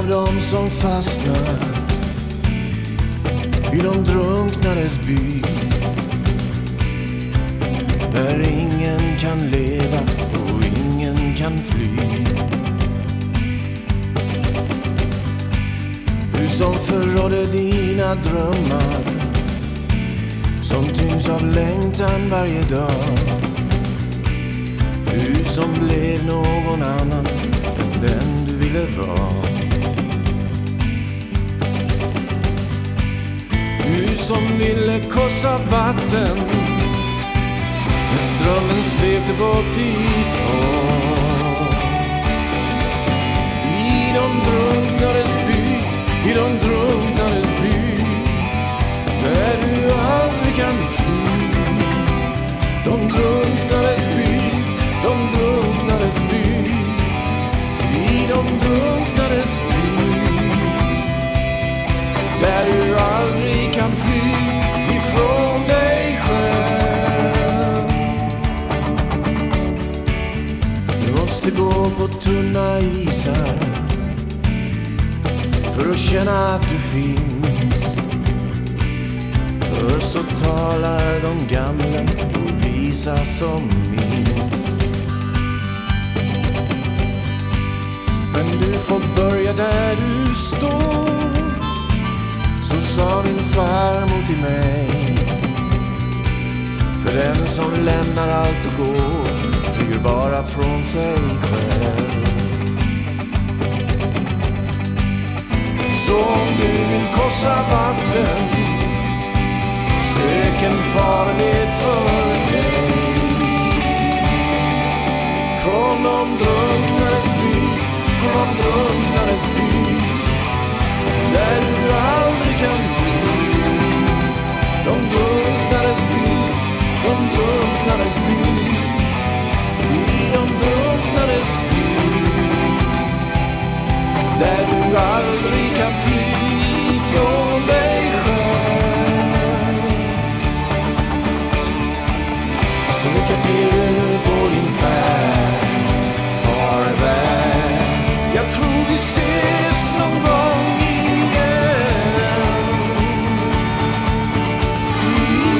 av dem som fastnar i de drunknades by. Där ingen kan leva och ingen kan fly. Du som förrådde dina drömmar som tyngs av längtan varje dag. Du som blev någon annan än den du ville vara. Som ville korsa vatten. Men strömmen svepte bort dit. Och I de drunknades by, i de drunknades by. Där du aldrig kan fly. De drunknades by, de drunknades by. I de drunknades för att känna att du finns. För så talar de gamla och visa som minns. Men du får börja där du står Så sa min farmor till mig För den som lämnar allt och går Flyger bara från sig själv rosa vatten. Sök en farled för dig. Från de drunknades by Från de drunknades by. Där till på din färd. Farväl. Jag tror vi ses någon gång igen. Igen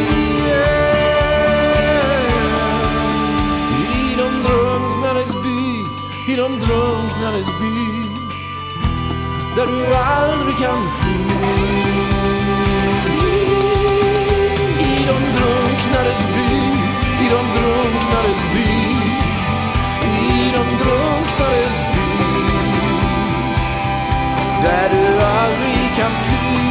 I de drunknades by I de drunknades by Där du aldrig kan fly. I'm.